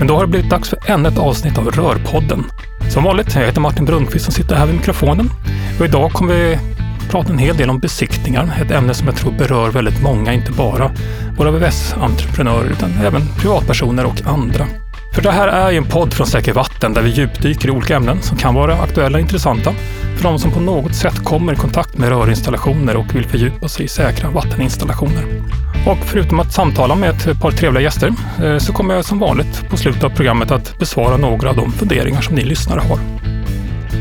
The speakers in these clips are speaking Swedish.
Men då har det blivit dags för ännu ett avsnitt av Rörpodden. Som vanligt, jag heter Martin Brunnqvist som sitter här vid mikrofonen. Och idag kommer vi prata en hel del om besiktningar, ett ämne som jag tror berör väldigt många, inte bara våra VVS-entreprenörer utan även privatpersoner och andra. För det här är ju en podd från Säker Vatten där vi djupdyker i olika ämnen som kan vara aktuella och intressanta för de som på något sätt kommer i kontakt med rörinstallationer och vill fördjupa sig i säkra vatteninstallationer. Och förutom att samtala med ett par trevliga gäster eh, så kommer jag som vanligt på slutet av programmet att besvara några av de funderingar som ni lyssnare har.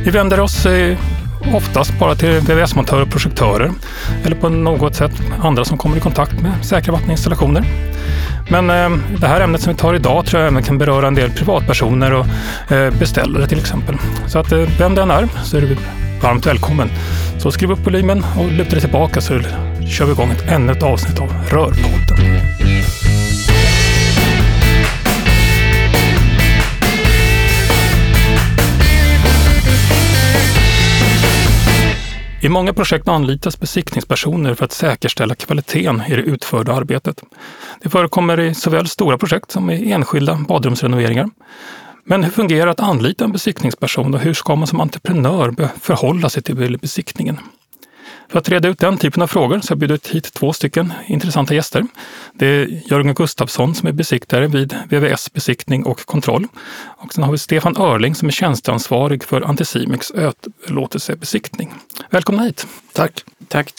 Vi vänder oss eh, oftast bara till VVS-montörer och projektörer eller på något sätt andra som kommer i kontakt med säkra vatteninstallationer. Men eh, det här ämnet som vi tar idag tror jag även kan beröra en del privatpersoner och beställare till exempel. Så att vem den är så är du varmt välkommen. Så skriv upp volymen och luta dig tillbaka så kör vi igång ett ännu ett avsnitt av Rörpodden. I många projekt anlitas besiktningspersoner för att säkerställa kvaliteten i det utförda arbetet. Det förekommer i såväl stora projekt som i enskilda badrumsrenoveringar. Men hur fungerar det att anlita en besiktningsperson och hur ska man som entreprenör förhålla sig till besiktningen? För att reda ut den typen av frågor så har jag bjudit hit två stycken intressanta gäster. Det är Jörgen Gustafsson som är besiktare vid VVS besiktning och kontroll. Och sen har vi Stefan Örling som är tjänsteansvarig för Anticimex överlåtelsebesiktning. Välkomna hit! Tack! Tack!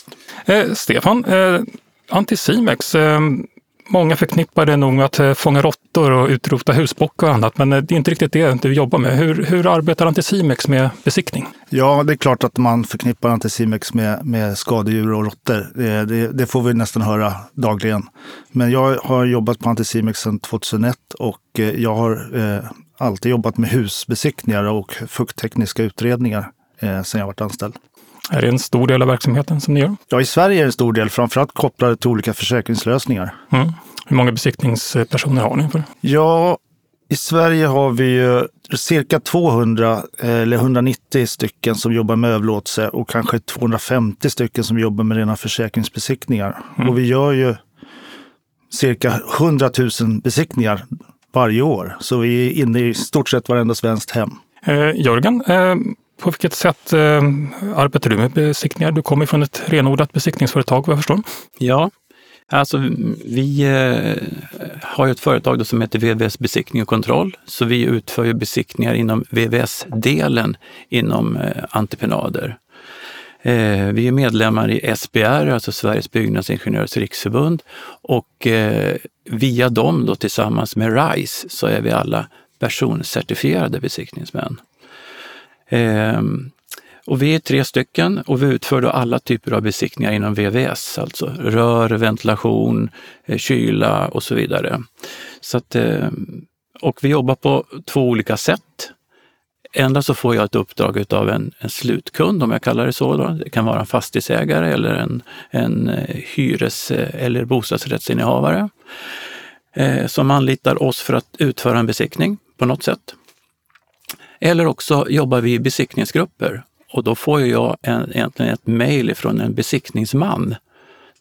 Eh, Stefan, eh, Anticimex, eh, Många förknippar det nog med att eh, fånga råttor och utrota husbockar och annat, men eh, det är inte riktigt det du jobbar med. Hur, hur arbetar Anticimex med besiktning? Ja, det är klart att man förknippar Anticimex med, med skadedjur och råttor. Det, det, det, får vi nästan höra dagligen. Men jag har jobbat på Anticimex sedan 2001 och eh, jag har eh, alltid jobbat med husbesiktningar och fukttekniska utredningar eh, sedan jag varit anställd. Är det en stor del av verksamheten som ni gör? Ja, i Sverige är det en stor del, framförallt kopplade till olika försäkringslösningar. Mm. Hur många besiktningspersoner har ni? För? Ja, i Sverige har vi cirka 200 eller 190 stycken som jobbar med överlåtelse och kanske 250 stycken som jobbar med rena försäkringsbesiktningar. Mm. Och vi gör ju cirka 100 000 besiktningar varje år. Så vi är inne i stort sett varenda svenskt hem. Eh, Jörgen, eh, på vilket sätt eh, arbetar du med besiktningar? Du kommer från ett renodlat besiktningsföretag vad jag förstår. Ja, alltså vi eh, har ju ett företag som heter VVS Besiktning och kontroll. Så vi utför ju besiktningar inom VVS-delen inom eh, entreprenader. Eh, vi är medlemmar i SBR, alltså Sveriges byggnadsingenjörers riksförbund och eh, via dem då tillsammans med RISE så är vi alla personcertifierade besiktningsmän. Ehm, och vi är tre stycken och vi utför då alla typer av besiktningar inom VVS, alltså rör, ventilation, eh, kyla och så vidare. Så att, eh, och vi jobbar på två olika sätt. Endast så får jag ett uppdrag av en, en slutkund, om jag kallar det så. Då. Det kan vara en fastighetsägare eller en, en eh, hyres eller bostadsrättsinnehavare eh, som anlitar oss för att utföra en besiktning på något sätt. Eller också jobbar vi i besiktningsgrupper och då får jag en, egentligen ett mejl från en besiktningsman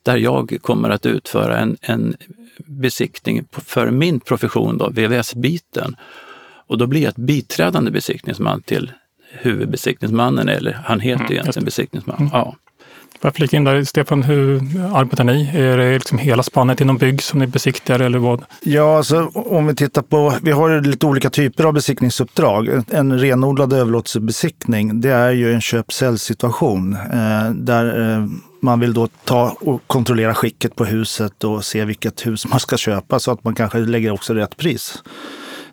där jag kommer att utföra en, en besiktning för min profession, då, VVS-biten. Och då blir jag ett biträdande besiktningsman till huvudbesiktningsmannen, eller han heter mm, egentligen besiktningsman. Mm. Ja. Får jag flika in där, Stefan, hur arbetar ni? Är det liksom hela spannet inom bygg som ni besiktigar eller vad? Ja, alltså, om vi tittar på, vi har lite olika typer av besiktningsuppdrag. En renodlad överlåtelsebesiktning, det är ju en köp-sälj-situation eh, där eh, man vill då ta och kontrollera skicket på huset och se vilket hus man ska köpa så att man kanske lägger också rätt pris.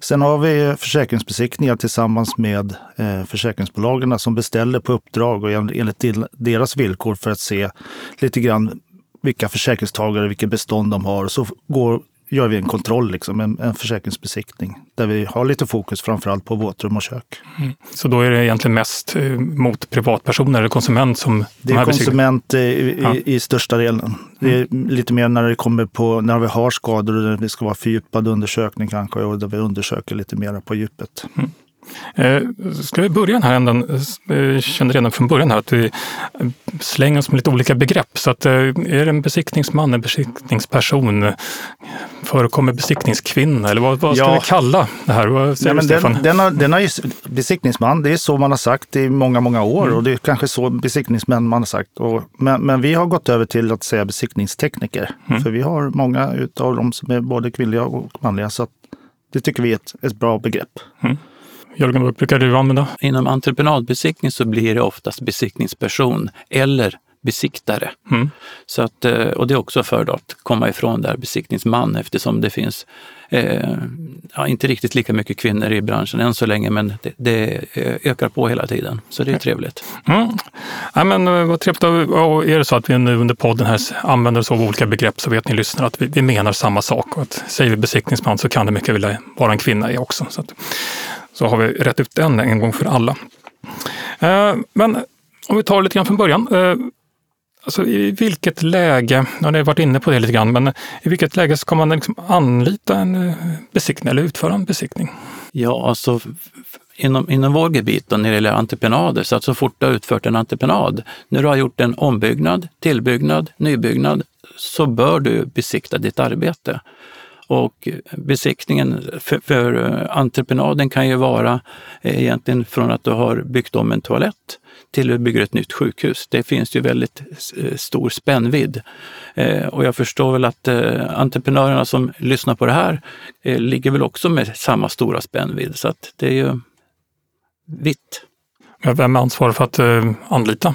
Sen har vi försäkringsbesiktningar tillsammans med eh, försäkringsbolagen som beställer på uppdrag och enligt deras villkor för att se lite grann vilka försäkringstagare, vilket bestånd de har. Så går, gör vi en kontroll, liksom, en, en försäkringsbesiktning, där vi har lite fokus framförallt på våtrum och kök. Mm. Så då är det egentligen mest eh, mot privatpersoner eller konsument som Det är konsument i, i, ja. i, största delen. Det är mm. lite mer när det kommer på, när vi har skador och det ska vara fördjupad undersökning kanske och där vi undersöker lite mer på djupet. Mm. Eh, ska vi börja den här änden? Jag kände redan från början här att vi slänger oss med lite olika begrepp. Så att, är det en besiktningsman, en besiktningsperson? Förekommer besiktningskvinna? Eller vad, vad ska ja. vi kalla det här? Vad säger Nej, men den, den, har, den har ju, besiktningsman, det är så man har sagt i många, många år mm. och det är kanske så besiktningsmän man har sagt. Och, men, men vi har gått över till att säga besiktningstekniker. Mm. För vi har många av dem som är både kvinnliga och manliga. Så det tycker vi är ett, ett bra begrepp. Mm. Jörgen, vad brukar du använda? Inom entreprenadbesiktning så blir det oftast besiktningsperson eller besiktare. Mm. Så att, eh, och det är också för att komma ifrån där besiktningsman eftersom det finns eh, ja, inte riktigt lika mycket kvinnor i branschen än så länge, men det, det ökar på hela tiden. Så det är trevligt. Mm. Ja, men, eh, vad trevligt. Och är det så att vi nu under podden här använder oss av olika begrepp så vet ni lyssnare att vi, vi menar samma sak. Och att säger vi besiktningsman så kan det mycket väl vara en kvinna i också. Så, att, så har vi rätt ut den en gång för alla. Eh, men om vi tar lite grann från början. Eh, Alltså, I vilket läge, ja, ni har varit inne på det lite grann, men i vilket läge ska man liksom anlita en eh, besiktning eller utföra en besiktning? Ja, alltså inom, inom vår gebit då, när det gäller entreprenader, så att så fort du har utfört en entreprenad, när du har gjort en ombyggnad, tillbyggnad, nybyggnad, så bör du besikta ditt arbete. Och besiktningen för, för eh, entreprenaden kan ju vara eh, egentligen från att du har byggt om en toalett till att bygger ett nytt sjukhus. Det finns ju väldigt eh, stor spännvidd. Och jag förstår väl att entreprenörerna som lyssnar på det här ligger väl också med samma stora spännvidd. Så att det är ju vitt. Vem är ansvarig för att anlita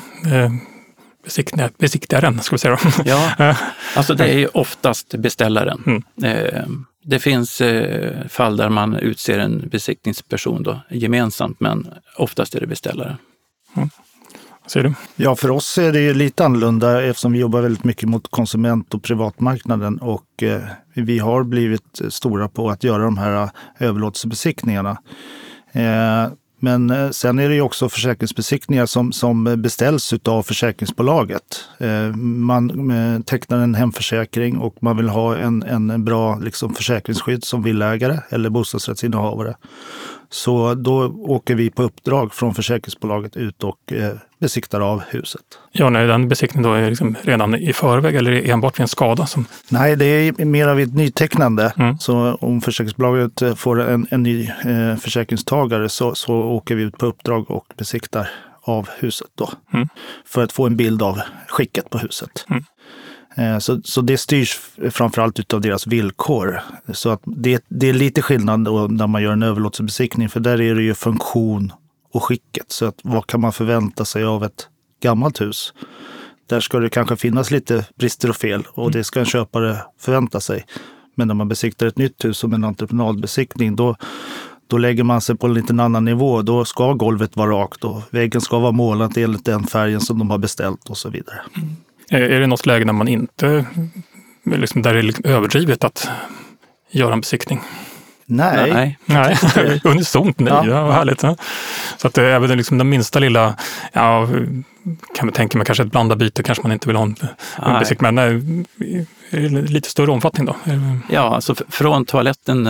besiktigaren, ska vi säga. Ja, alltså det är ju oftast beställaren. Mm. Det finns fall där man utser en besiktningsperson då, gemensamt, men oftast är det beställaren. Mm. Ser du? Ja, för oss är det lite annorlunda eftersom vi jobbar väldigt mycket mot konsument och privatmarknaden och eh, vi har blivit stora på att göra de här överlåtelsebesiktningarna. Men eh, sen är det ju också försäkringsbesiktningar som, som beställs av försäkringsbolaget. Eh, man eh, tecknar en hemförsäkring och man vill ha en, en bra liksom, försäkringsskydd som villägare eller bostadsrättsinnehavare. Så då åker vi på uppdrag från försäkringsbolaget ut och besiktar av huset. Ja, när den besiktningen då är liksom redan i förväg eller enbart vid en skada? Som... Nej, det är mer vid ett nytecknande. Mm. Så om försäkringsbolaget får en, en ny eh, försäkringstagare så, så åker vi ut på uppdrag och besiktar av huset då. Mm. För att få en bild av skicket på huset. Mm. Eh, så, så det styrs framförallt av deras villkor. Så att det, det är lite skillnad när man gör en överlåtelsebesiktning, för där är det ju funktion och skicket. Så att vad kan man förvänta sig av ett gammalt hus? Där ska det kanske finnas lite brister och fel och det ska en köpare förvänta sig. Men när man besiktar ett nytt hus som en entreprenadbesiktning, då, då lägger man sig på en lite annan nivå. Då ska golvet vara rakt och väggen ska vara målad enligt den färgen som de har beställt och så vidare. Mm. Är det något läge när man inte, liksom, där det är överdrivet att göra en besiktning? Nej. Nej, nej. unisont nej. Ja. Ja, vad härligt. Ja. Så att även liksom den minsta lilla, ja, kan vi tänka mig kanske ett blandat byte kanske man inte vill ha en, en besiktning, men nej, lite större omfattning då? Ja, alltså från toaletten,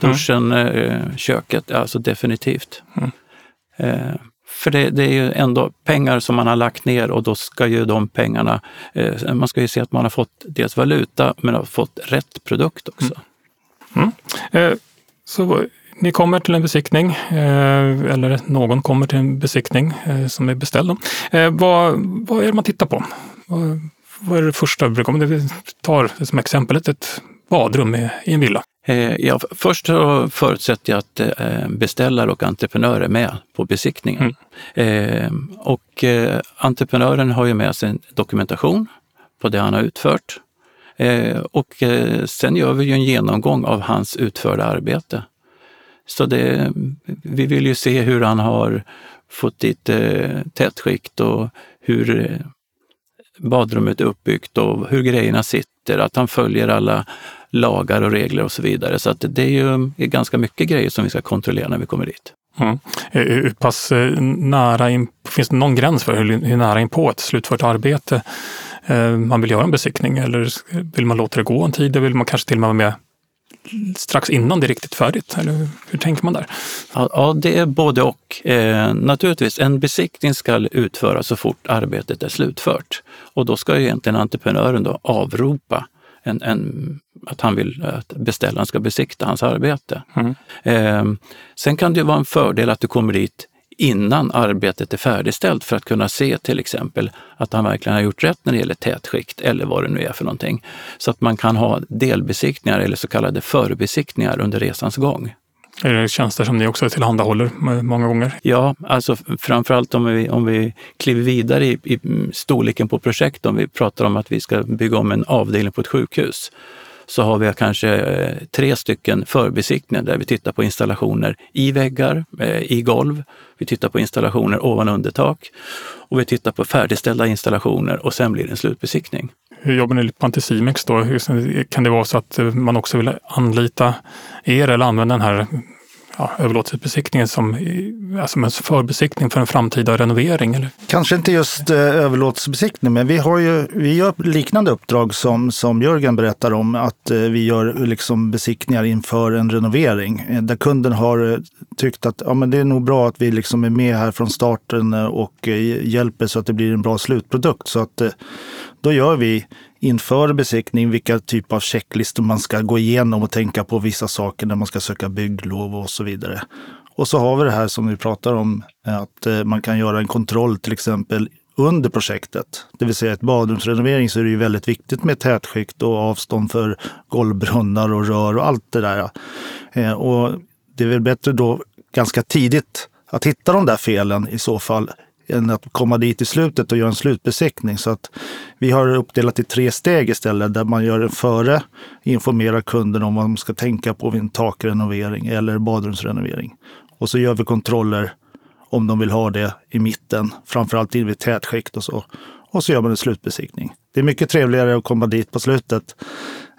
duschen, mm. köket, alltså definitivt. Mm. Eh, för det, det, är ju ändå pengar som man har lagt ner och då ska ju de pengarna, eh, man ska ju se att man har fått dels valuta men har fått rätt produkt också. Mm. Mm. Eh, så ni kommer till en besiktning, eh, eller någon kommer till en besiktning eh, som är beställd. Eh, vad, vad är det man tittar på? Vad, vad är det första vi brukar, om vi tar som exempel ett badrum i en villa. Ja, först så förutsätter jag att beställare och entreprenör är med på besiktningen. Mm. Och entreprenören har ju med sig en dokumentation på det han har utfört. Eh, och eh, sen gör vi ju en genomgång av hans utförda arbete. Så det, vi vill ju se hur han har fått dit eh, tätskikt och hur badrummet är uppbyggt och hur grejerna sitter, att han följer alla lagar och regler och så vidare. Så att det är ju ganska mycket grejer som vi ska kontrollera när vi kommer dit. Mm. Hur pass nära in, finns det någon gräns för hur, hur nära in på ett slutfört arbete man vill göra en besiktning? Eller vill man låta det gå en tid? Eller vill man kanske till och med vara med strax innan det är riktigt färdigt? Eller hur tänker man där? Ja, det är både och. Eh, naturligtvis, en besiktning ska utföras så fort arbetet är slutfört. Och då ska egentligen entreprenören då avropa en, en, att han vill att beställaren ska besikta hans arbete. Mm. Eh, sen kan det vara en fördel att du kommer dit innan arbetet är färdigställt för att kunna se till exempel att han verkligen har gjort rätt när det gäller tätskikt eller vad det nu är för någonting. Så att man kan ha delbesiktningar eller så kallade förbesiktningar under resans gång. Är det tjänster som ni också tillhandahåller många gånger? Ja, alltså framförallt om vi, om vi kliver vidare i, i storleken på projekt, om vi pratar om att vi ska bygga om en avdelning på ett sjukhus, så har vi kanske eh, tre stycken förbesiktningar där vi tittar på installationer i väggar, eh, i golv, vi tittar på installationer ovan under tak och vi tittar på färdigställda installationer och sen blir det en slutbesiktning. Hur jobbar ni på Anticimex då? Kan det vara så att man också vill anlita er eller använda den här ja, överlåtelsebesiktningen som, alltså en förbesiktning för en framtida renovering? Eller? Kanske inte just eh, överlåtelsebesiktning, men vi, har ju, vi gör liknande uppdrag som, som Jörgen berättar om, att eh, vi gör liksom besiktningar inför en renovering eh, där kunden har eh, tyckt att ja, men det är nog bra att vi liksom är med här från starten eh, och eh, hjälper så att det blir en bra slutprodukt. Så att eh, då gör vi inför besiktning vilka typer av checklistor man ska gå igenom och tänka på vissa saker när man ska söka bygglov och så vidare. Och så har vi det här som vi pratar om, att eh, man kan göra en kontroll till exempel under projektet. Det vill säga ett badrumsrenovering så är det ju väldigt viktigt med tätskikt och avstånd för golvbrunnar och rör och allt det där. Eh, och det är väl bättre då ganska tidigt att hitta de där felen i så fall än att komma dit i slutet och göra en slutbesiktning. Så att vi har uppdelat i tre steg istället där man gör en före, informerar kunden om vad de ska tänka på vid en takrenovering eller badrumsrenovering. Och så gör vi kontroller om de vill ha det i mitten, framförallt in vid tätskikt och så. Och så gör man en slutbesiktning. Det är mycket trevligare att komma dit på slutet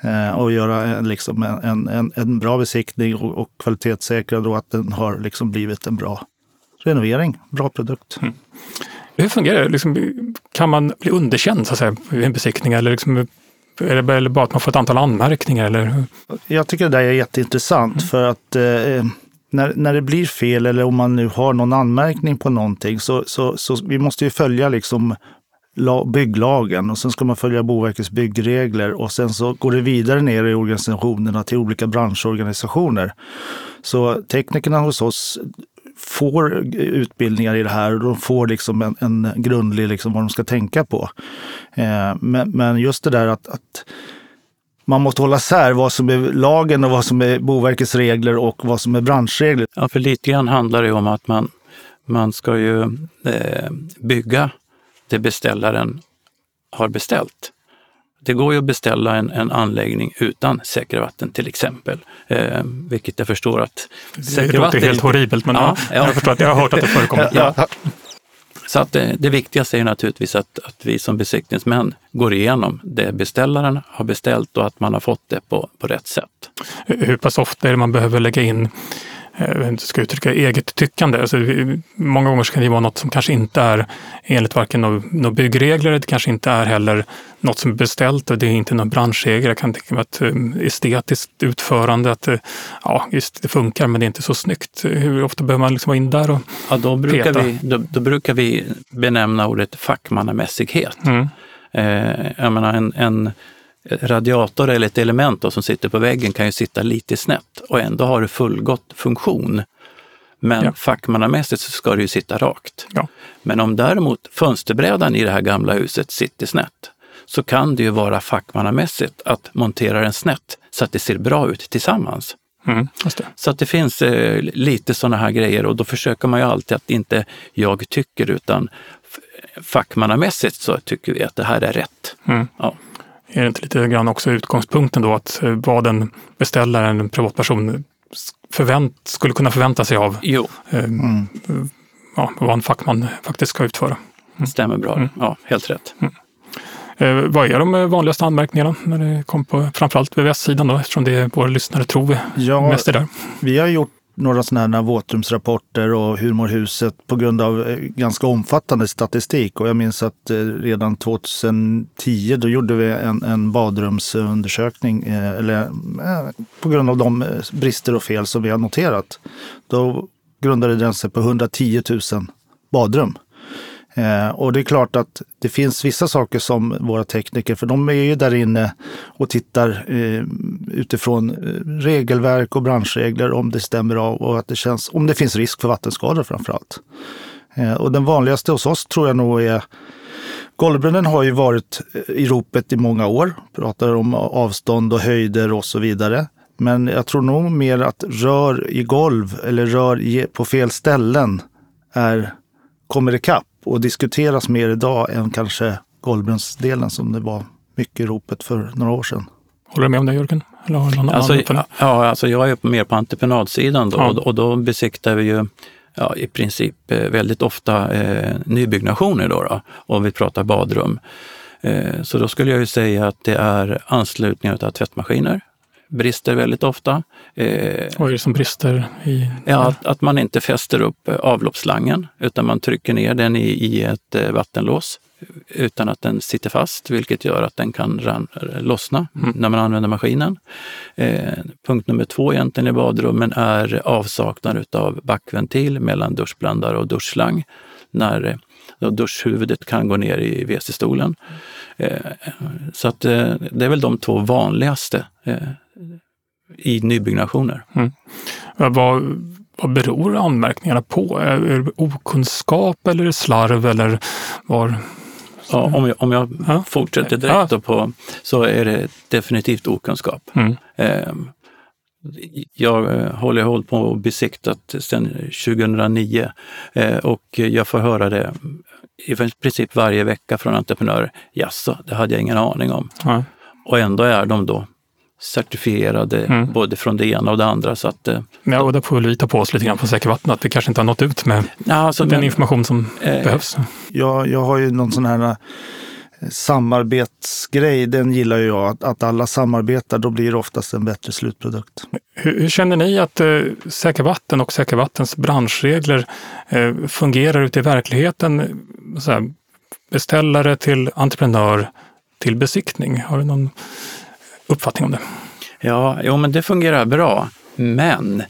eh, och göra en, liksom en, en, en bra besiktning och, och kvalitetssäkra då att den har liksom blivit en bra renovering, bra produkt. Mm. Hur fungerar det? Liksom, kan man bli underkänd så att säga, vid en besiktning? Eller, liksom, är det bara att man får ett antal anmärkningar? Eller? Jag tycker det där är jätteintressant mm. för att eh, när, när det blir fel eller om man nu har någon anmärkning på någonting så, så, så vi måste ju följa liksom bygglagen och sen ska man följa Boverkets byggregler och sen så går det vidare ner i organisationerna till olika branschorganisationer. Så teknikerna hos oss får utbildningar i det här och de får liksom en, en grundlig liksom vad de ska tänka på. Eh, men, men, just det där att, att man måste hålla sär vad som är lagen och vad som är Boverkets regler och vad som är branschregler. Ja, för lite grann handlar det om att man, man ska ju eh, bygga det beställaren har beställt. Det går ju att beställa en, en anläggning utan säkervatten till exempel, eh, vilket jag förstår att... Det låter helt horribelt, men ja, ja. jag förstår att jag har hört att det förekommer. Ja. Så att det, det, viktigaste är naturligtvis att, att vi som besiktningsmän går igenom det beställaren har beställt och att man har fått det på, på rätt sätt. Hur pass ofta är det man behöver lägga in eh, ska uttrycka eget tyckande. Alltså, många gånger kan det vara något som kanske inte är enligt varken några byggregler, det kanske inte är heller något som är beställt och det är inte någon branschregel. Jag kan tänka mig att um, estetiskt utförande, att uh, ja, just det funkar men det är inte så snyggt. Hur ofta behöver man liksom vara in där och ja, då brukar peta? Vi, då, då, brukar vi benämna ordet fackmannamässighet. Mm. Eh, jag menar en, en radiator eller ett element då, som sitter på väggen kan ju sitta lite snett och ändå har det fullgott funktion. Men ja. fackmannamässigt så ska det ju sitta rakt. Ja. Men om däremot fönsterbrädan i det här gamla huset sitter snett, så kan det ju vara fackmannamässigt att montera den snett så att det ser bra ut tillsammans. Mm, så att det finns eh, lite sådana här grejer och då försöker man ju alltid att inte jag tycker utan fackmannamässigt så tycker vi att det här är rätt. Mm. Ja. Är det inte lite grann också utgångspunkten då att eh, vad en beställare, en privatperson, förvänt, skulle kunna förvänta sig av jo. Eh, mm. ja, vad en fackman faktiskt ska utföra? Mm. Stämmer bra, mm. ja helt rätt. Mm. Eh, vad är de vanligaste anmärkningarna när det kommer på framförallt VVS-sidan då, eftersom det är våra lyssnare tror vi ja, mest är där? Vi har gjort några sådana här våtrumsrapporter och hur mår huset på grund av eh, ganska omfattande statistik. Och jag minns att eh, redan 2010 då gjorde vi en, en badrumsundersökning eh, eller, på grund av de brister och fel som vi har noterat. Då grundade den sig på 110 000 badrum. Eh, och det är klart att det finns vissa saker som våra tekniker, för de är ju där inne och tittar eh, utifrån eh, regelverk och branschregler om det stämmer av och att det känns, om det finns risk för vattenskador framför allt. Eh, och den vanligaste hos oss tror jag nog är Golvbrunnen har ju varit eh, i ropet i många år, pratar om avstånd och höjder och så vidare. Men jag tror nog mer att rör i golv eller rör på fel ställen är, kommer ikapp och diskuteras mer idag än kanske golvbrunnsdelen som det var mycket ropet för några år sedan. Håller du med om det Jörgen? Eller har någon alltså, ja, alltså jag är mer på entreprenadsidan då, ja. och, och då besiktar vi ju ja, i princip eh, väldigt ofta eh, nybyggnationer då, då, om vi pratar badrum. Eh, så då skulle jag ju säga att det är anslutningar av tvättmaskiner, brister väldigt ofta. Eh, Vad är det som brister? I, ja, att, att, man inte fäster upp eh, avloppsslangen utan man trycker ner den i, i ett eh, vattenlås utan att den sitter fast, vilket gör att den kan ran, lossna mm. när man använder maskinen. Eh, punkt nummer två egentligen i badrummen är avsaknad av backventil mellan duschblandare och duschslang. När eh, duschhuvudet kan gå ner i WC-stolen. Eh, så att, eh, det är väl de två vanligaste eh, i nybyggnationer. Mm. Vad, vad beror anmärkningarna på? Är det okunskap eller slarv eller var? Ja, om jag, om jag ja. fortsätter direkt ja. på så är det definitivt okunskap. Mm. Ehm, jag eh, håller hållit på och besiktat sedan 2009 eh, och jag får höra det i princip varje vecka från entreprenörer. Jaså, det hade jag ingen aning om. Ja. Och ändå är de då certifierade mm. både från det ena och det andra. Så att, eh, ja, och där får vi ta på oss lite grann på Säker Vatten, att vi kanske inte har nått ut med alltså, den men, information som eh, behövs. Jag, jag har ju någon sån här eh, samarbetsgrej, den gillar ju jag. Att, att alla samarbetar, då blir det oftast en bättre slutprodukt. Hur, hur känner ni att eh, Säker Vatten och Säker Vattens branschregler eh, fungerar ute i verkligheten? Så här, beställare till entreprenör till besiktning. Har du någon uppfattning om det? Ja, jo, men det fungerar bra. Men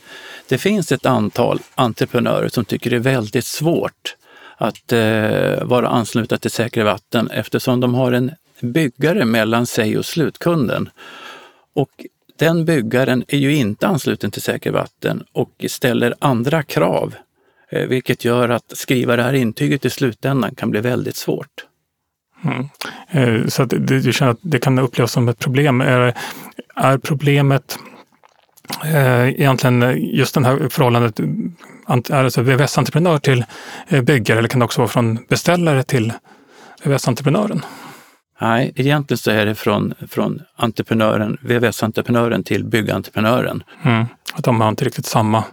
det finns ett antal entreprenörer som tycker det är väldigt svårt att eh, vara anslutna till Säkra Vatten eftersom de har en byggare mellan sig och slutkunden. Och den byggaren är ju inte ansluten till Säkra Vatten och ställer andra krav, eh, vilket gör att skriva det här intyget i slutändan kan bli väldigt svårt. Mm. Eh, så att du känner att det kan upplevas som ett problem. Är, är problemet eh, egentligen just det här förhållandet, är alltså VVS-entreprenör till eh, byggare eller kan det också vara från beställare till VVS-entreprenören? Nej, egentligen så är det från, från entreprenören, VVS-entreprenören till byggentreprenören. Mm. Att de har inte riktigt samma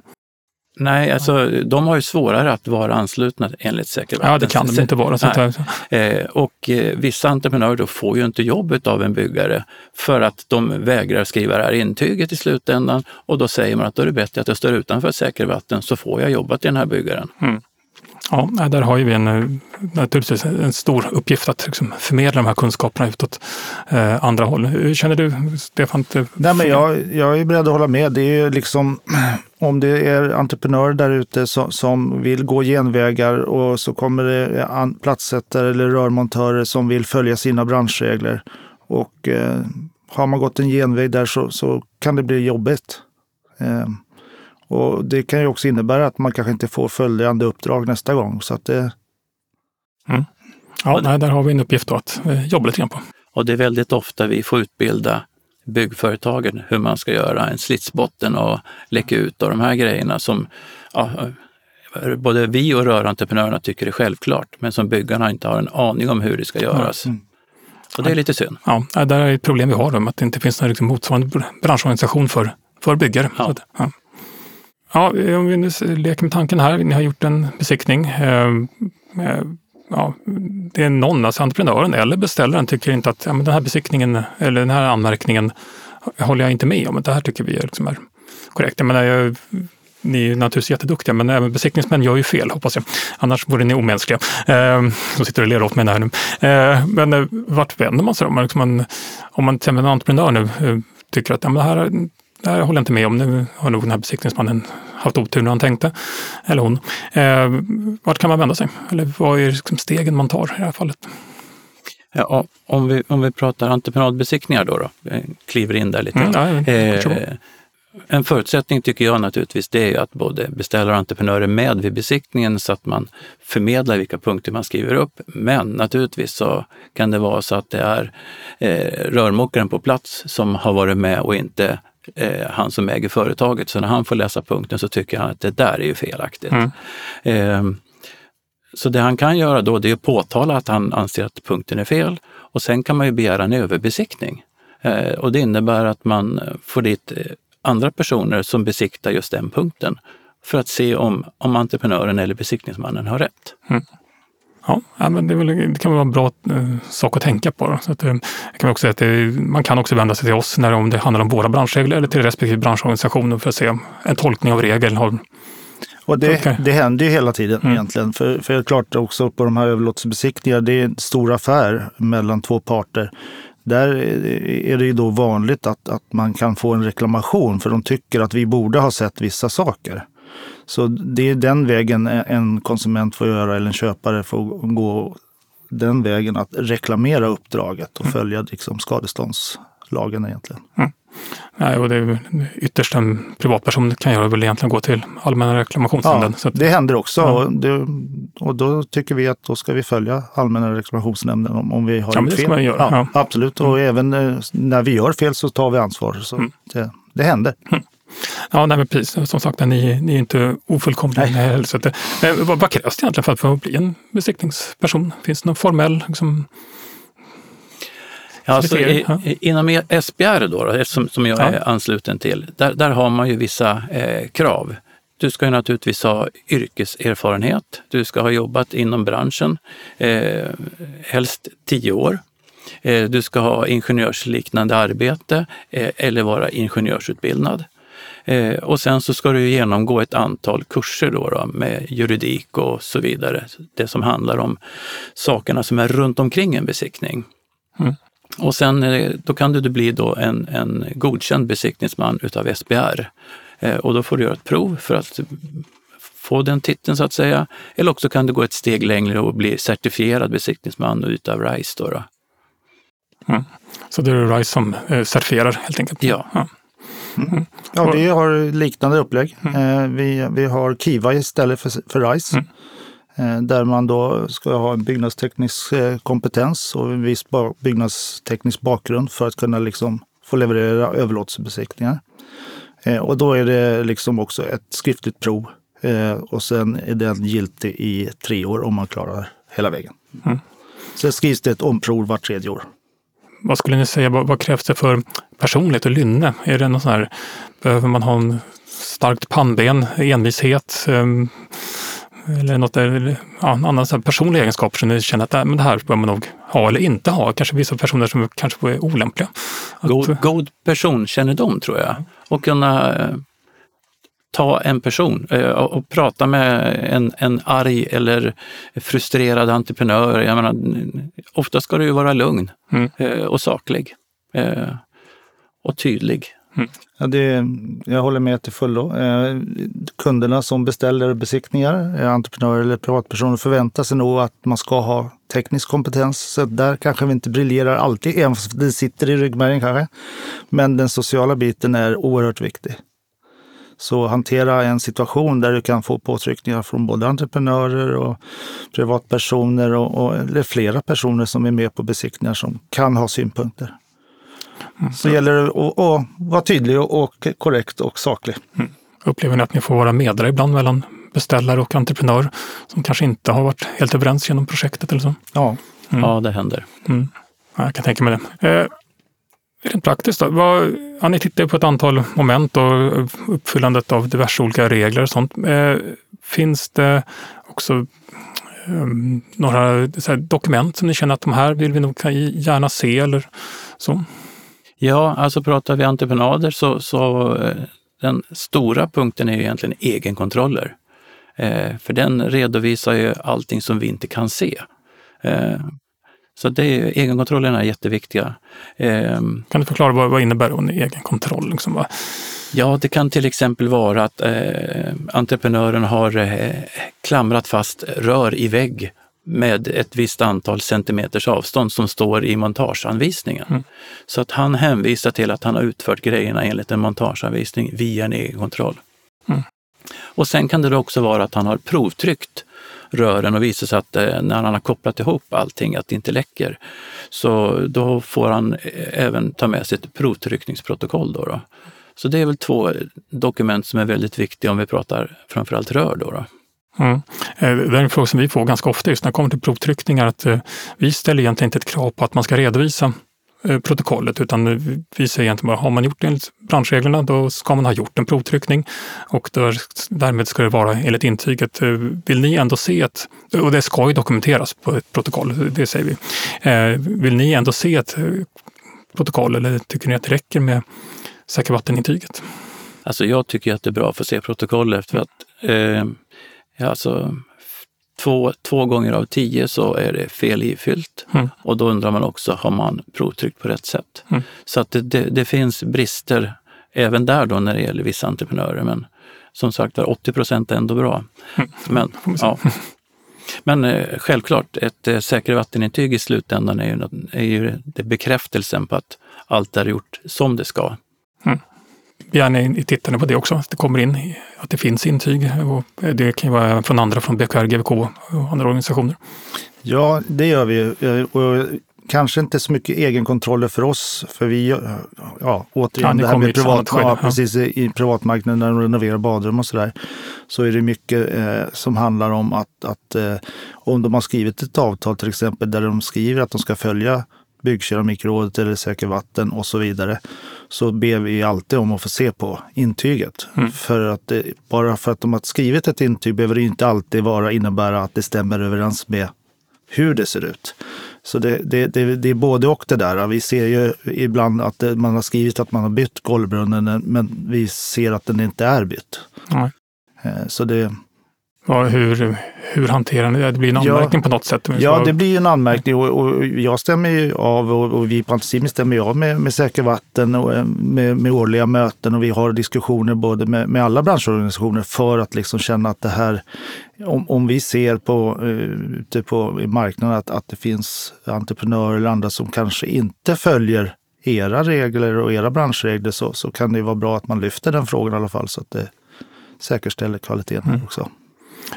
Nej, alltså de har ju svårare att vara anslutna enligt säkerhetsvatten. Ja, det kan de inte vara. Så eh, och eh, vissa entreprenörer då får ju inte jobbet av en byggare för att de vägrar skriva det här intyget i slutändan och då säger man att då är det bättre att jag står utanför säkerhetsvatten så får jag jobba till den här byggaren. Mm. Ja, där har ju vi en, eh, naturligtvis en stor uppgift att liksom förmedla de här kunskaperna utåt eh, andra håll. Hur känner du, Stefan? Eh, nej, men jag, jag är beredd att hålla med. Det är ju liksom, om det är entreprenörer där ute som, som vill gå genvägar och så kommer det eh, platssättare eller rörmontörer som vill följa sina branschregler. Och eh, har man gått en genväg där så, så kan det bli jobbigt. Eh, och det kan ju också innebära att man kanske inte får följande uppdrag nästa gång. Så att det... Mm. Ja, nej, där har vi en uppgift att eh, jobba lite grann på. Och det är väldigt ofta vi får utbilda byggföretagen hur man ska göra en slitsbotten och läcka ut och de här grejerna som ja, både vi och rörentreprenörerna tycker är självklart, men som byggarna inte har en aning om hur det ska göras. Mm. Och det är lite synd. Ja, där är ett problem vi har, att det inte finns någon liksom motsvarande branschorganisation för, för byggare. Ja. Att, ja. Ja, om vi nu leker med tanken här, ni har gjort en besiktning. Ehm, eh, ja, det är någon, alltså entreprenören eller beställaren tycker inte att ja, men den här besiktningen eller den här anmärkningen håller jag inte med om. Det här tycker vi liksom är korrekt. Jag menar, jag, ni är naturligtvis jätteduktiga, men även besiktningsmän gör ju fel, hoppas jag. Annars vore ni omänskliga. Eh, som sitter och ler åt mig här nu. Eh, men eh, vart vänder man sig då? Man, liksom, man, om man till exempel en entreprenör nu eh, tycker att ja, det, här, det här håller jag inte med om, nu har nog den här besiktningsmannen haft otur när han tänkte, eller hon. Eh, vart kan man vända sig? Eller vad är liksom stegen man tar i det här fallet? Ja, om, vi, om vi pratar entreprenadbesiktningar då, då jag kliver in där lite. Mm, ja, eh, en förutsättning tycker jag naturligtvis det är att både beställare och entreprenörer är med vid besiktningen så att man förmedlar vilka punkter man skriver upp. Men naturligtvis så kan det vara så att det är eh, rörmokaren på plats som har varit med och inte eh, han som äger företaget. Så när han får läsa punkten så tycker han att det där är ju felaktigt. Mm. Eh, så det han kan göra då det är att påtala att han anser att punkten är fel och sen kan man ju begära en överbesiktning. Eh, och det innebär att man får dit eh, andra personer som besiktar just den punkten för att se om, om entreprenören eller besiktningsmannen har rätt. Mm. Ja, men det, väl, det, kan vara en bra eh, sak att tänka på. Så att, eh, kan också säga att det, man kan också vända sig till oss när om det handlar om våra branschregler eller till respektive branschorganisationer för att se en tolkning av regeln har och det, det händer ju hela tiden mm. egentligen. För, för det är klart också på de här överlåtelsebesiktningarna, det är en stor affär mellan två parter. Där är det ju då vanligt att, att man kan få en reklamation för de tycker att vi borde ha sett vissa saker. Så det är den vägen en konsument får göra eller en köpare får gå den vägen att reklamera uppdraget och mm. följa liksom skadeståndslagen egentligen. Mm. Nej, och det är ytterst en privatperson kan göra väl egentligen gå till Allmänna reklamationsnämnden. Ja, det händer också ja. och, det, och, då tycker vi att då ska vi följa Allmänna reklamationsnämnden om, om vi har ja, gjort fel. Göra. Ja, Absolut, och mm. även eh, när vi gör fel så tar vi ansvar. Så mm. det, det händer. Mm. Ja, nej, men precis. Som sagt, ni, ni är inte ofullkomliga heller. Så det, eh, vad, vad krävs det egentligen för att få bli en besiktningsperson? Finns det någon formell liksom, Alltså, i, inom e- SBR då, då som, som jag är ansluten till, där, där har man ju vissa eh, krav. Du ska ju naturligtvis ha yrkeserfarenhet. Du ska ha jobbat inom branschen, eh, helst tio år. Eh, du ska ha ingenjörsliknande arbete eh, eller vara ingenjörsutbildad. Eh, och sen så ska du genomgå ett antal kurser då, då, med juridik och så vidare. Det som handlar om sakerna som är runt omkring en besiktning. Mm. Och sen eh, då kan du bli då en, en godkänd besiktningsman utav SBR. Eh, och då får du göra ett prov för att få den titeln så att säga. Eller också kan du gå ett steg längre och bli certifierad besiktningsman utav RISE. Då, då. Mm. Så det är RISE som eh, certifierar helt enkelt? Ja. ja. Mm. Ja, vi har liknande upplägg. Mm. Vi, vi har Kiva istället för, för RISE. Mm. Eh, där man då ska ha en byggnadsteknisk eh, kompetens och en viss byggnadsteknisk bakgrund för att kunna liksom få leverera överlåtelsebesiktningar. Eh, och då är det liksom också ett skriftligt prov och sen är den giltig i tre år om man klarar hela vägen. Mm. Sen skrivs det ett omprov vart tredje år. Vad skulle ni säga, vad, vad, krävs det för personlighet och lynne? Är det någon sån här, behöver man ha en starkt pannben, envishet? Um, eller något där, ja, en annan så personlig egenskap som ni känner att äh, men det här bör man nog ha eller inte ha. Kanske vissa personer som kanske är olämpliga. God, att, god personkännedom tror jag. Och kunna eh, ta en person eh, och prata med en, en arg eller frustrerad entreprenör. Jag menar, ofta ska du ju vara lugn mm. Eh, och saklig och tydlig. Mm. Ja, det, jag håller med till fullo. Eh, kunderna som beställer besiktningar, eh, entreprenörer eller privatpersoner, förväntar sig nog att man ska ha teknisk kompetens. Så där kanske vi inte briljerar alltid, även fast det sitter i ryggmärgen kanske. Men den sociala biten är oerhört viktig. Så hantera en situation där du kan få påtryckningar från både entreprenörer och privatpersoner och, och eller flera personer som är med på besiktningar som kan ha synpunkter. Mm. Så gäller det att, att vara tydlig och korrekt och saklig. Mm. Upplever ni att ni får vara medlare ibland mellan beställare och entreprenör som kanske inte har varit helt överens genom projektet eller så? Ja, mm. ja det händer. Mm. Ja, jag kan tänka mig det. Eh, rent praktiskt då? Vad, ja, ni tittar på ett antal moment och uppfyllandet av diverse olika regler och sånt. Eh, finns det också eh, några här, dokument som ni känner att de här vill vi nog gärna se eller så? Ja, alltså pratar vi entreprenader så, så eh, den stora punkten är egentligen egenkontroller. Eh, för den redovisar ju allting som vi inte kan se. Eh, så det är, egenkontrollerna är jätteviktiga. Eh, kan du förklara vad, vad innebär en egenkontroll? Liksom, va? Ja, det kan till exempel vara att eh, entreprenören har eh, klamrat fast rör i vägg med ett visst antal centimeters avstånd som står i montageanvisningen. Mm. Så att han hänvisar till att han har utfört grejerna enligt en montageanvisning via en egenkontroll. Mm. Och sen kan det också vara att han har provtryckt rören och visar sig att eh, när han har kopplat ihop allting att det inte läcker. Så då får han eh, även ta med sig ett provtryckningsprotokoll. Då, då. Så det är väl två dokument som är väldigt viktiga om vi pratar framförallt rör. Då, då. Mm. Eh, det är en fråga som vi får ganska ofta just när det kommer till provtryckningar. Att vi ställer egentligen inte ett krav på att man ska redovisa Eh, protokollet utan vi säger egentligen bara, har man gjort enligt branschreglerna då ska man ha gjort en provtryckning och där, därmed ska det vara enligt intyget. Eh, vill ni ändå se ett, och det ska ju dokumenteras på ett protokoll, det säger vi. Eh, vill ni ändå se ett protokoll eller tycker ni att det räcker med säkervattenintyget? Alltså jag tycker att det är bra att få se protokollet för att eh, alltså, två, två gånger av tio så är det fel ifyllt. Mm. Och då undrar man också, har man provtryckt på rätt sätt? Mm. Så att det, det, det, finns brister även där då när det gäller vissa entreprenörer. Men som sagt 80 procent är ändå bra. Mm. Men, ja. Men eh, självklart, ett eh, säkert vattenintyg i slutändan är ju, är ju det bekräftelsen på att allt är gjort som det ska. Mm gärna tittar på det också, att det kommer in, att det finns intyg. Och det kan ju vara från andra, från BKR, GVK och andra organisationer. Ja, det gör vi. Och kanske inte så mycket egenkontroller för oss, för vi, ja, återigen ja, det här med privat, ja, precis, i privatmarknaden när de renoverar badrum och sådär, så är det mycket eh, som handlar om att, att eh, om de har skrivit ett avtal till exempel där de skriver att de ska följa byggkeramikrådet eller Säker vatten och så vidare, så ber vi alltid om att få se på intyget. Mm. För att det, bara för att de har skrivit ett intyg behöver det inte alltid vara innebära att det stämmer överens med hur det ser ut. Så det, det, det, det är både och det där. Vi ser ju ibland att man har skrivit att man har bytt golvbrunnen, men vi ser att den inte är bytt. Mm. Så det, Hur, hur hanterar ni det? Det blir en anmärkning ja, på något sätt? Ja, det blir en anmärkning och, och jag stämmer ju av och, och vi på Anticimin stämmer ju av med, med Säker Vatten och eh, med, med årliga möten och vi har diskussioner både med, med alla branschorganisationer för att liksom känna att det här, om, om vi ser på, uh, ute på marknaden att, att det finns entreprenörer eller andra som kanske inte följer era regler och era branschregler så, så kan det vara bra att man lyfter den frågan i alla fall så att det säkerställer kvaliteten mm. också.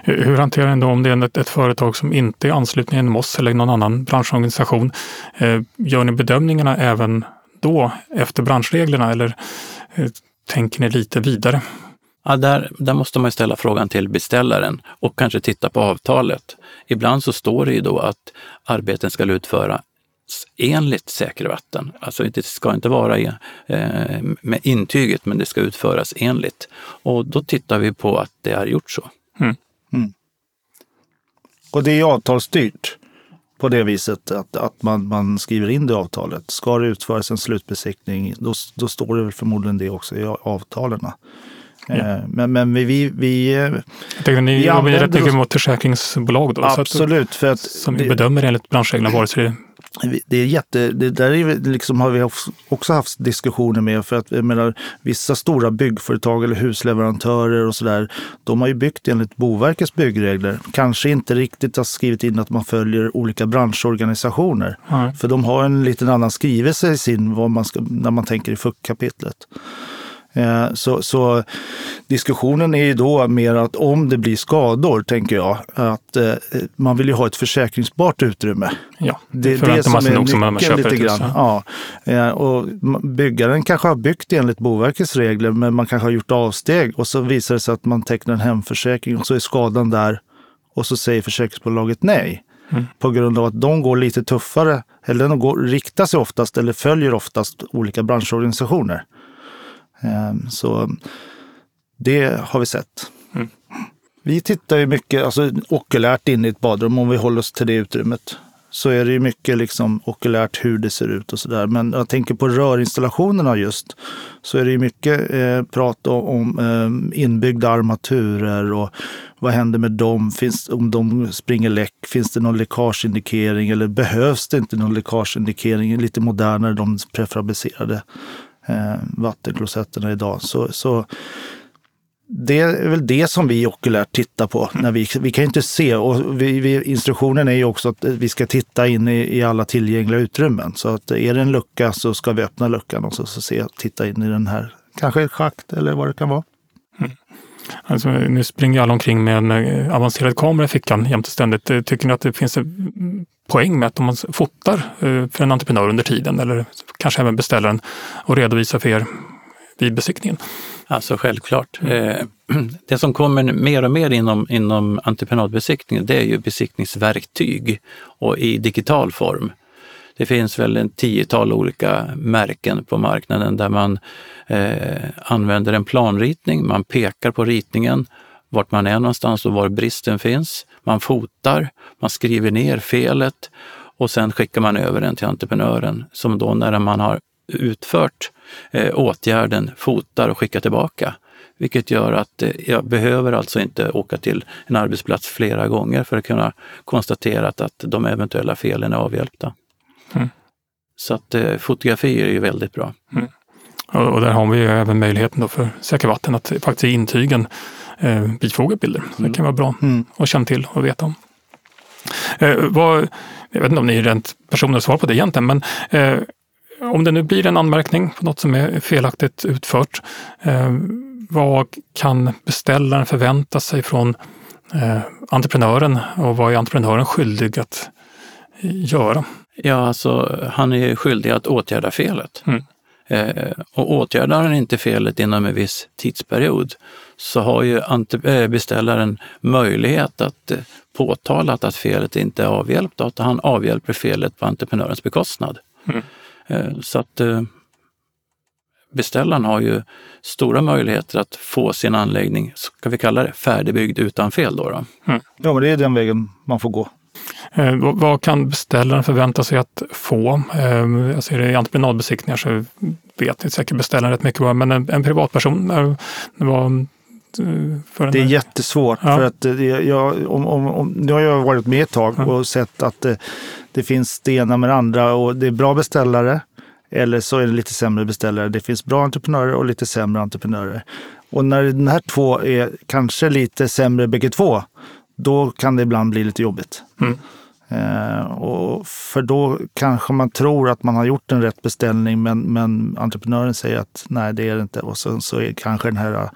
Hur hanterar ni då om det är ett, ett, företag som inte är anslutna genom oss eller någon annan branschorganisation? Eh, gör ni bedömningarna även då efter branschreglerna eller eh, tänker ni lite vidare? Ja, där, där måste man ställa frågan till beställaren och kanske titta på avtalet. Ibland så står det ju då att arbeten ska utföras enligt säkra vatten. Alltså det ska inte vara eh, med intyget, men det ska utföras enligt. Och då tittar vi på att det är gjort så. Mm. Och det är avtalsstyrt på det viset att, att man, man skriver in det i avtalet. Ska det utföras en slutbesiktning, då, då står det förmodligen det också i avtalen. Ja. Eh, men, men vi... vi, vi tänkte, ni vi jobbar rätt mycket mot försäkringsbolag då? Absolut. Att, för att, som vi bedömer enligt branschreglerna, vare sig det det är jätte, det där är liksom, har vi också haft diskussioner med. För att jag menar, vissa stora byggföretag eller husleverantörer och sådär, de har ju byggt enligt Boverkets byggregler. Kanske inte riktigt har skrivit in att man följer olika branschorganisationer. Mm. För de har en liten annan skrivelse i sin, vad man ska, när man tänker i FUK-kapitlet. Eh, så, så, diskussionen är ju då mer att om det blir skador, tänker jag, att eh, man vill ju ha ett försäkringsbart utrymme. Ja, det, det är det som är nyckeln lite grann. Ja. Eh, och byggaren kanske har byggt enligt Boverkets regler, men man kanske har gjort avsteg och så visar det sig att man tecknar en hemförsäkring och så är skadan där och så säger försäkringsbolaget nej. Mm. På grund av att de går lite tuffare, eller de går, riktar sig oftast eller följer oftast olika branschorganisationer. Ehm, så det har vi sett. Mm. Vi tittar ju mycket alltså, okulärt in i ett badrum om vi håller oss till det utrymmet. så är det ju mycket liksom okulärt hur det ser ut och sådär. Men jag tänker på rörinstallationerna just, så är det ju mycket eh, prat om, om eh, inbyggda armaturer och vad händer med dem? Finns, om de springer läck, finns det någon läckageindikering eller behövs det inte någon läckageindikering? Lite modernare, de prefabricerade eh, vattenklosetterna idag. Så, så det är väl det som vi okulärt tittar på. När vi, vi kan inte se och vi, vi, instruktionen är ju också att vi ska titta in i, i, alla tillgängliga utrymmen. Så att är det en lucka så ska vi öppna luckan och så, så se, titta in i den här, kanske ett schakt eller vad det kan vara. Mm. Alltså, nu springer alla omkring med en eh, avancerad kamera i fickan jämt och ständigt. Eh, tycker ni att det finns en poäng med att om man fotar eh, för en entreprenör under tiden eller kanske även beställaren och redovisa för er vid besiktningen? Alltså självklart. Mm. Det som kommer mer och mer inom, inom entreprenadbesiktningen det är ju besiktningsverktyg och i digital form. Det finns väl en tiotal olika märken på marknaden där man eh, använder en planritning. Man pekar på ritningen, vart man är någonstans och var bristen finns. Man fotar, man skriver ner felet och sen skickar man över den till entreprenören som då när man har utfört eh, åtgärden fotar och skickar tillbaka. Vilket gör att eh, jag behöver alltså inte åka till en arbetsplats flera gånger för att kunna konstatera att, att de eventuella felen är avhjälpta. Mm. Så att eh, fotografier är ju väldigt bra. Mm. Och, och, där har vi ju även möjligheten då för Säker Vatten att faktiskt i intygen eh, bifoga bilder. Mm. Det kan vara bra mm. att känna till och veta om. Eh, vad, jag vet inte om ni är rätt personer att svara på det egentligen, men eh, om det nu blir en anmärkning på något som är felaktigt utfört, eh, vad kan beställaren förvänta sig från eh, entreprenören och vad är entreprenören skyldig att göra? Ja, alltså han är skyldig att åtgärda felet. Mm. Eh, och åtgärdar han inte felet inom en viss tidsperiod så har ju eh, beställaren möjlighet att eh, påtala att felet inte är avhjälpt och att han avhjälper felet på entreprenörens bekostnad. Mm. Eh, så att beställaren har ju stora möjligheter att få sin anläggning, ska vi kalla det färdigbyggd utan fel. Då, då. Mm. Ja, men det är den vägen man får gå. Eh, vad kan beställaren förvänta sig att få? Eh, alltså är det entreprenadbesiktningar så vet säkert beställaren rätt mycket men en, en privatperson, eh, vad, det är jättesvårt. Ja. för att jag, om, om, om, Nu har jag varit med ett tag och sett att det, det finns det ena med andra och det är bra beställare eller så är det lite sämre beställare. Det finns bra entreprenörer och lite sämre entreprenörer. Och när de här två är kanske lite sämre bägge två, då kan det ibland bli lite jobbigt. Mm. Eh, och för då kanske man tror att man har gjort en rätt beställning men, men entreprenören säger att nej, det är det inte. Och så, så är kanske den här eh,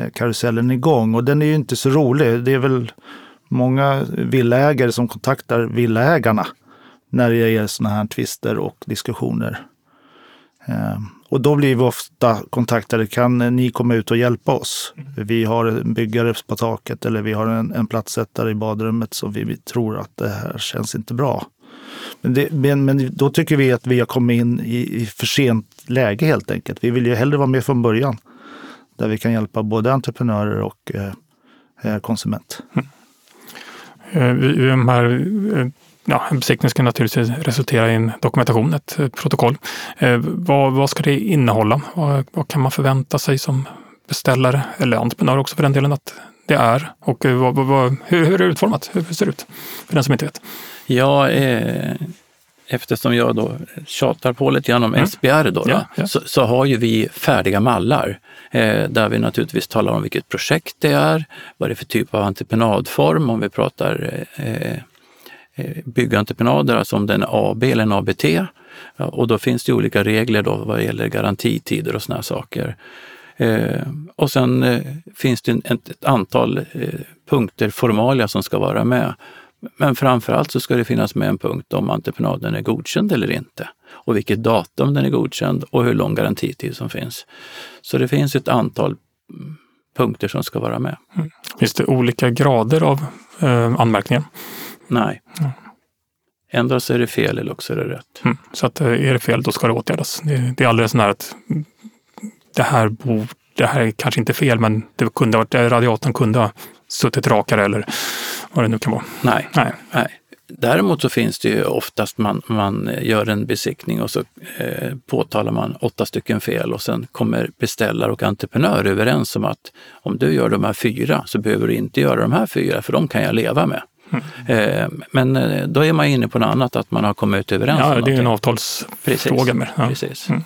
Eh, karusellen igång. Och den är ju inte så rolig. Det är väl många villaägare som kontaktar villaägarna när det är sådana här tvister och diskussioner. Ehm, och då blir vi ofta kontaktade. Kan ni komma ut och hjälpa oss? Vi har en byggare på taket eller vi har en, en plattsättare i badrummet som vi, vi, tror att det här känns inte bra. Men, det, men, men, då tycker vi att vi har kommit in i, i för sent läge helt enkelt. Vi vill ju hellre vara med från början. Där vi kan hjälpa både entreprenörer och eh, eh konsument. Mm. Eh, de här ja, en besiktning ska naturligtvis resultera i en dokumentation, ett, ett protokoll. Eh, vad, vad, ska det innehålla? Vad, vad, kan man förvänta sig som beställare eller entreprenör också för den delen att det är? Och vad, hur, hur, är det utformat? Hur ser det ut? För den som inte vet. Ja, eh, eftersom jag då tjatar på lite grann om mm. SBR då, ja, ja. Så, så, har ju vi färdiga mallar eh, där vi naturligtvis talar om vilket projekt det är, vad det är för typ av entreprenadform om vi pratar eh, Eh, byggentreprenader, alltså om den är AB eller en ABT. Och då finns det olika regler då vad gäller garantitider och såna saker. Eh, och sen eh, finns det ett, ett antal eh, punkter, formalia, som ska vara med. Men framförallt så ska det finnas med en punkt om entreprenaden är godkänd eller inte och vilket datum den är godkänd och hur lång garantitid som finns. Så det finns ett antal mm, punkter som ska vara med. Mm. Finns det olika grader av eh, anmärkningar? Nej. Mm. Ändå så är det fel eller också är det rätt. Mm. Så att eh, är det fel, då ska det åtgärdas. Det, det är aldrig sån här att det här, bo, det här är kanske inte fel, men det kunde varit, radiatorn kunde ha suttit rakare eller vad det nu kan vara. Nej, nej. nej. Däremot så finns det ju oftast man, man gör en besiktning och så eh, påtalar man åtta stycken fel och sen kommer beställare och entreprenör överens om att om du gör de här fyra så behöver du inte göra de här fyra för de kan jag leva med. Mm. Eh, men eh, då är man inne på något annat, att man har kommit överens ja, om det är en avtalsfråga. Med. Ja. Precis. Mm.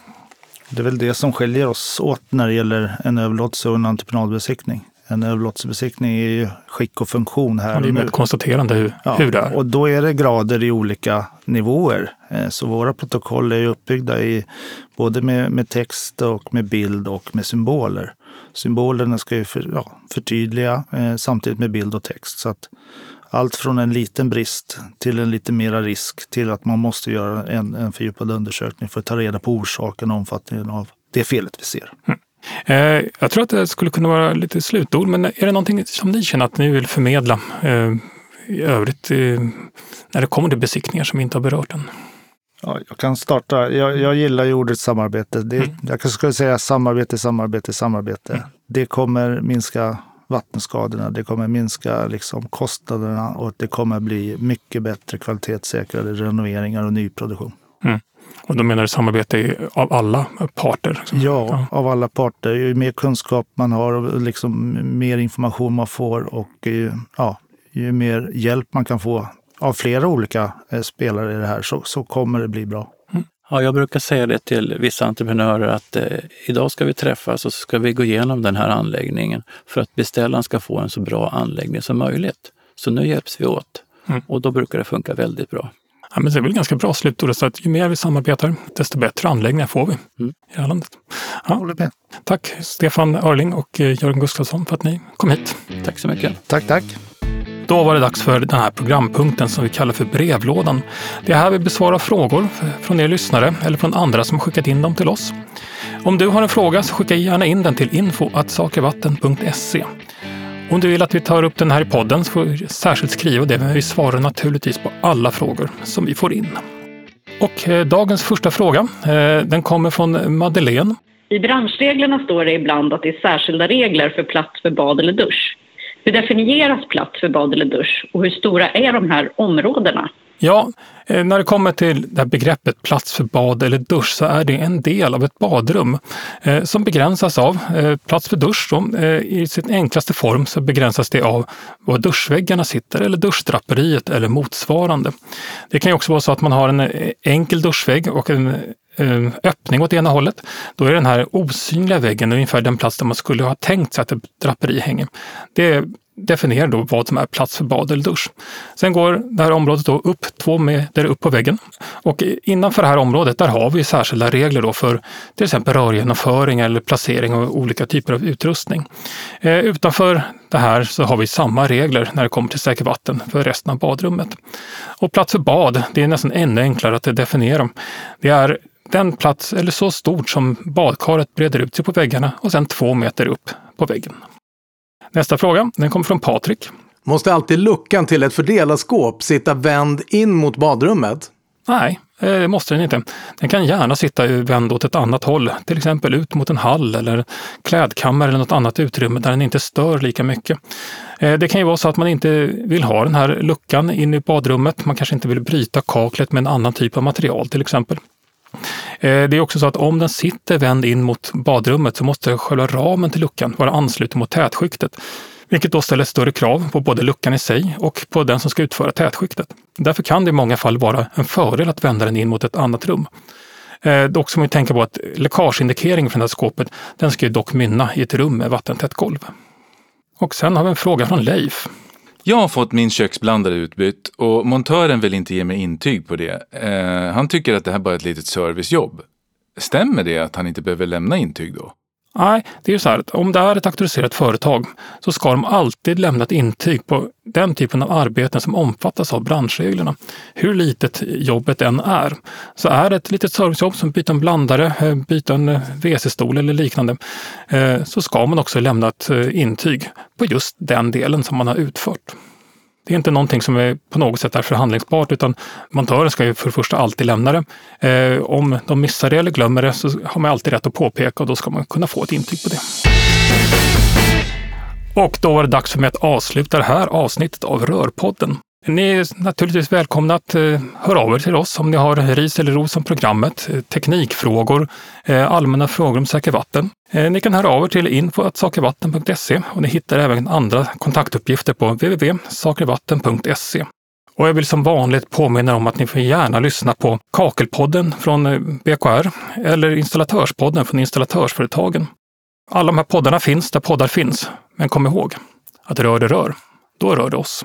Det är väl det som skiljer oss åt när det gäller en överlåtelse och en entreprenadbesiktning. En överlåtelsebesiktning är ju skick och funktion här ja, Det är ett konstaterande hur, ja, hur det är. Och då är det grader i olika nivåer. Eh, så våra protokoll är uppbyggda i både med, med text och med bild och med symboler. Symbolerna ska ju för, ja, förtydliga eh, samtidigt med bild och text. Så att allt från en liten brist till en lite mera risk till att man måste göra en, en fördjupad undersökning för att ta reda på orsaken och omfattningen av det felet vi ser. Mm. Eh, jag tror att det skulle kunna vara lite slutord, men är det någonting som ni känner att ni vill förmedla eh, i övrigt eh, när det kommer till besiktningar som inte har berört än? Ja, jag kan starta. Jag, jag gillar ju ordet samarbete. Det, mm. Jag skulle säga samarbete, samarbete, samarbete. Mm. Det kommer minska vattenskadorna, det kommer minska liksom kostnaderna och det kommer bli mycket bättre kvalitetssäkrade renoveringar och nyproduktion. Mm. Och då menar du samarbete av alla parter? Ja, ja, av alla parter. Ju mer kunskap man har och liksom mer information man får och ju, ja, ju mer hjälp man kan få av flera olika eh, spelare i det här så, så kommer det bli bra. Mm. Ja, jag brukar säga det till vissa entreprenörer att eh, idag ska vi träffas och så ska vi gå igenom den här anläggningen för att beställaren ska få en så bra anläggning som möjligt. Så nu hjälps vi åt mm. och då brukar det funka väldigt bra. Ja, men det är väl ganska bra slutord. Så att ju mer vi samarbetar, desto bättre anläggningar får vi mm. i det här landet. Ja. Tack Stefan Örling och eh, Jörgen Gustafsson för att ni kom hit. Tack så mycket. Tack, tack. Då var det dags för den här programpunkten som vi kallar för brevlådan. Det är här vi besvarar frågor från er lyssnare eller från andra som skickat in dem till oss. Om du har en fråga så skicka gärna in den till info.sakervatten.se. Om du vill att vi tar upp den här i podden så får du särskilt skriva det, men vi svarar naturligtvis på alla frågor som vi får in. Och eh, dagens första fråga, eh, den kommer från Madeleine. I branschreglerna står det ibland att det är särskilda regler för plats för bad eller dusch. Hur definieras plats för bad eller dusch och hur stora är de här områdena? Ja, eh, när det kommer till det här begreppet plats för bad eller dusch så är det en del av ett badrum eh, som begränsas av eh, plats för dusch. Då, I sin enklaste form så begränsas det av var duschväggarna sitter eller duschdraperiet eller motsvarande. Det kan ju också vara så att man har en enkel duschvägg och en öppning åt ena hållet, då är den här osynliga väggen ungefär den plats där man skulle ha tänkt sig att ett draperi hänger. Det definierar då vad som är plats för bad eller dusch. Sen går det här området då upp två meter upp på väggen och innanför det här området där har vi särskilda regler då för till exempel rörgenomföring eller placering av olika typer av utrustning. Eh, utanför det här så har vi samma regler när det kommer till säkert vatten för resten av badrummet. Och plats för bad, det är nästan ännu enklare att definiera. Det är den plats, eller så stort som badkaret breder ut sig på väggarna och sen två meter upp på väggen. Nästa fråga, den kommer från Patrik. Måste alltid luckan till ett fördelarskåp sitta vänd in mot badrummet? Nej, eh, det måste den inte. Den kan gärna sitta vänd åt ett annat håll, till exempel ut mot en hall eller klädkammare eller något annat utrymme där den inte stör lika mycket. Eh, det kan ju vara så att man inte vill ha den här luckan in i badrummet. Man kanske inte vill bryta kaklet med en annan typ av material till exempel. Eh, det är också så att om den sitter vänd in mot badrummet så måste själva ramen till luckan vara ansluten mot tätskiktet. Vilket då ställer större krav på både luckan i sig och på den som ska utföra tätskiktet. Därför kan det i många fall vara en fördel att vända den in mot ett annat rum. Eh, dock ska man tänka på att läckageindikeringen från det här skåpet, den ska ju dock mynna i ett rum med vattentätt golv. Och sen har vi en fråga från Leif. Jag har fått min köksblandare utbytt och montören vill inte ge mig intyg på det. Eh, han tycker att det här bara är ett litet servicejobb. Stämmer det att han inte behöver lämna intyg då? Nej, det är ju så här att om det är ett auktoriserat företag så ska de alltid lämna ett intyg på den typen av arbeten som omfattas av branschreglerna. Hur litet jobbet än är. Så är det ett litet servicejobb som byta en blandare, eh, byta en eh, WC-stol eller liknande, eh, så ska man också lämna ett intyg på just den delen som man har utfört. Det är inte någonting som är på något sätt är förhandlingsbart utan montören ska ju för det första alltid lämna det. Eh, om de missar det eller glömmer det så har man alltid rätt att påpeka och då ska man kunna få ett intyg på det. Och då var det dags för mig att avsluta det här avsnittet av Rörpodden. Ni är naturligtvis välkomna att eh, höra av er till oss om ni har ris eller ros om programmet, eh, teknikfrågor, eh, allmänna frågor om Säker vatten. Ni kan höra av er till info.sakervatten.se och ni hittar även andra kontaktuppgifter på www.sakervatten.se. Och jag vill som vanligt påminna om att ni får gärna lyssna på Kakelpodden från BKR eller Installatörspodden från Installatörsföretagen. Alla de här poddarna finns där poddar finns. Men kom ihåg, att rör det rör, då rör det oss.